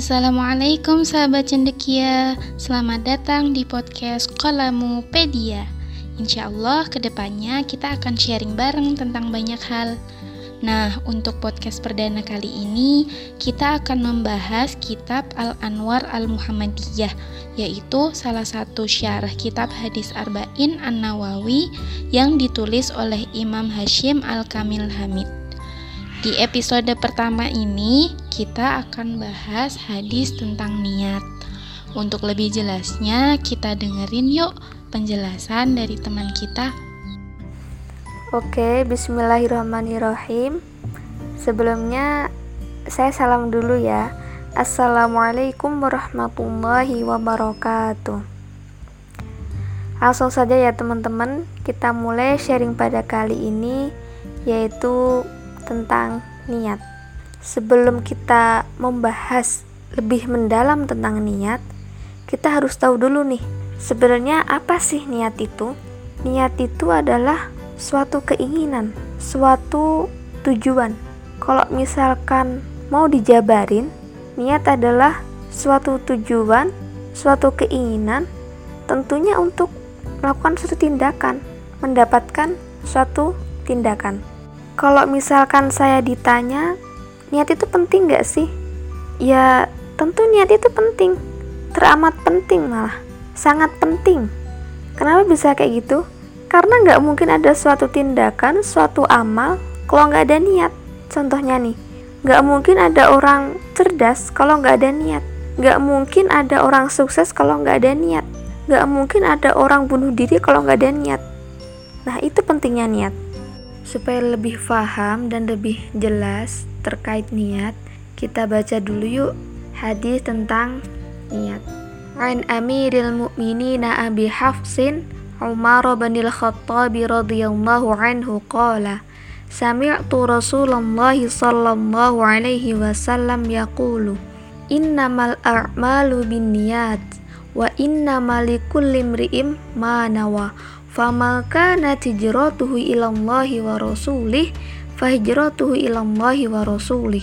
Assalamualaikum sahabat cendekia. Selamat datang di podcast Kolamupedia. Insya Allah ke depannya kita akan sharing bareng tentang banyak hal. Nah untuk podcast perdana kali ini Kita akan membahas kitab Al-Anwar Al-Muhammadiyah Yaitu salah satu syarah kitab hadis Arba'in An-Nawawi Yang ditulis oleh Imam Hashim Al-Kamil Hamid di episode pertama ini, kita akan bahas hadis tentang niat. Untuk lebih jelasnya, kita dengerin yuk penjelasan dari teman kita. Oke, bismillahirrahmanirrahim. Sebelumnya, saya salam dulu ya. Assalamualaikum warahmatullahi wabarakatuh. Langsung saja ya teman-teman, kita mulai sharing pada kali ini yaitu tentang niat. Sebelum kita membahas lebih mendalam tentang niat, kita harus tahu dulu nih, sebenarnya apa sih niat itu? Niat itu adalah suatu keinginan, suatu tujuan. Kalau misalkan mau dijabarin, niat adalah suatu tujuan, suatu keinginan, tentunya untuk melakukan suatu tindakan, mendapatkan suatu tindakan kalau misalkan saya ditanya niat itu penting gak sih? Ya tentu niat itu penting. Teramat penting malah. Sangat penting. Kenapa bisa kayak gitu? Karena nggak mungkin ada suatu tindakan suatu amal kalau nggak ada niat. Contohnya nih nggak mungkin ada orang cerdas kalau nggak ada niat. Nggak mungkin ada orang sukses kalau nggak ada niat. Nggak mungkin ada orang bunuh diri kalau nggak ada niat. Nah itu pentingnya niat Supaya lebih paham dan lebih jelas terkait niat, kita baca dulu yuk hadis tentang niat. An Amiril Mukminin Abi Hafsin Umar bin Al-Khattab radhiyallahu anhu qala Sami'tu Rasulullah sallallahu alaihi wasallam yaqulu Innamal a'malu binniyat wa innamal likulli imri'in ma nawa Fama kana hijratuhu ilallahi wa rasulih fahijratuhu ilallahi wa rasulih.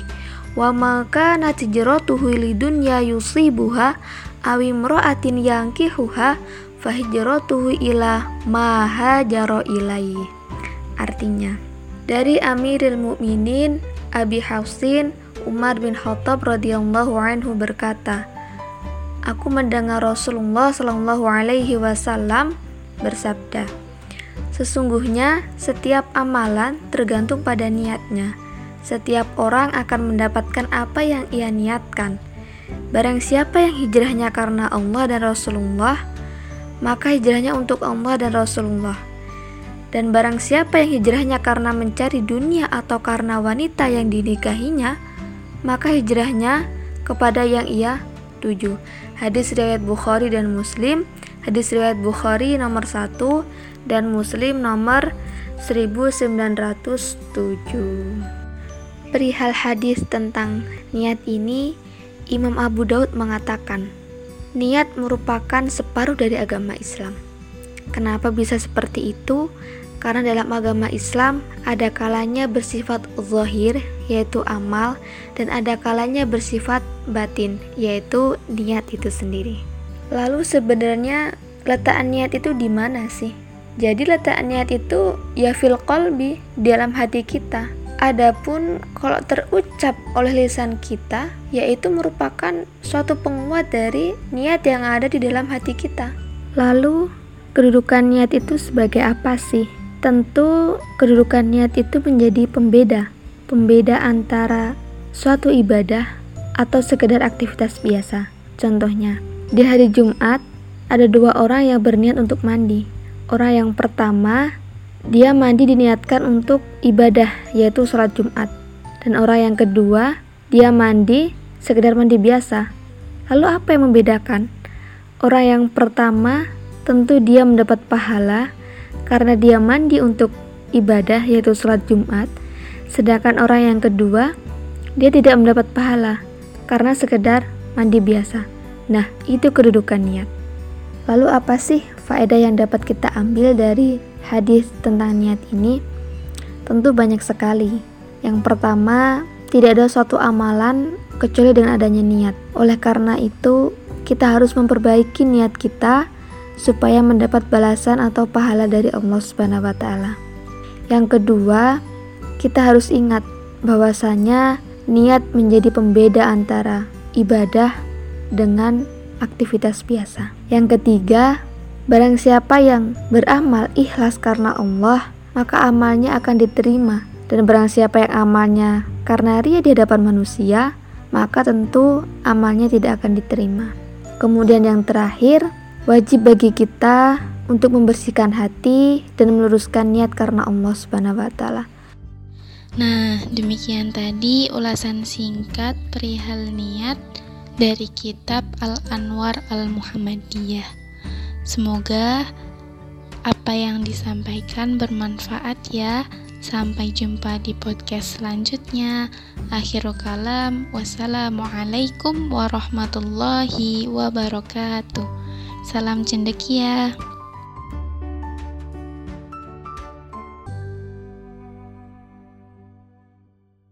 Wa ma kana hijratuhu lidunya yusibuha aw imra'atin yankihuha fahijratuhu ila ma hajara ilaihi. Artinya dari Amirul Mukminin Abi Hafsin Umar bin Khattab radhiyallahu anhu berkata Aku mendengar Rasulullah shallallahu alaihi wasallam bersabda, Sesungguhnya setiap amalan tergantung pada niatnya. Setiap orang akan mendapatkan apa yang ia niatkan. Barang siapa yang hijrahnya karena Allah dan Rasulullah, maka hijrahnya untuk Allah dan Rasulullah. Dan barang siapa yang hijrahnya karena mencari dunia atau karena wanita yang dinikahinya, maka hijrahnya kepada yang ia tuju. Hadis riwayat Bukhari dan Muslim Hadis riwayat Bukhari nomor 1 dan Muslim nomor 1907. Perihal hadis tentang niat ini, Imam Abu Daud mengatakan, niat merupakan separuh dari agama Islam. Kenapa bisa seperti itu? Karena dalam agama Islam ada kalanya bersifat zahir yaitu amal dan ada kalanya bersifat batin yaitu niat itu sendiri. Lalu sebenarnya letak niat itu di mana sih? Jadi letak niat itu ya fil qalbi dalam hati kita. Adapun kalau terucap oleh lisan kita, yaitu merupakan suatu penguat dari niat yang ada di dalam hati kita. Lalu, kedudukan niat itu sebagai apa sih? Tentu kedudukan niat itu menjadi pembeda, pembeda antara suatu ibadah atau sekedar aktivitas biasa. Contohnya, di hari Jumat, ada dua orang yang berniat untuk mandi. Orang yang pertama, dia mandi diniatkan untuk ibadah, yaitu sholat Jumat. Dan orang yang kedua, dia mandi sekedar mandi biasa. Lalu apa yang membedakan? Orang yang pertama tentu dia mendapat pahala karena dia mandi untuk ibadah yaitu sholat Jumat. Sedangkan orang yang kedua, dia tidak mendapat pahala karena sekedar mandi biasa. Nah, itu kedudukan niat. Lalu apa sih faedah yang dapat kita ambil dari hadis tentang niat ini? Tentu banyak sekali. Yang pertama, tidak ada suatu amalan kecuali dengan adanya niat. Oleh karena itu, kita harus memperbaiki niat kita supaya mendapat balasan atau pahala dari Allah Subhanahu wa taala. Yang kedua, kita harus ingat bahwasanya niat menjadi pembeda antara ibadah dengan aktivitas biasa. Yang ketiga, barang siapa yang beramal ikhlas karena Allah, maka amalnya akan diterima. Dan barang siapa yang amalnya karena ria di hadapan manusia, maka tentu amalnya tidak akan diterima. Kemudian yang terakhir, wajib bagi kita untuk membersihkan hati dan meluruskan niat karena Allah Subhanahu wa taala. Nah, demikian tadi ulasan singkat perihal niat dari kitab Al-Anwar Al-Muhammadiyah. Semoga apa yang disampaikan bermanfaat ya. Sampai jumpa di podcast selanjutnya. Akhirul kalam. Wassalamualaikum warahmatullahi wabarakatuh. Salam cendekia.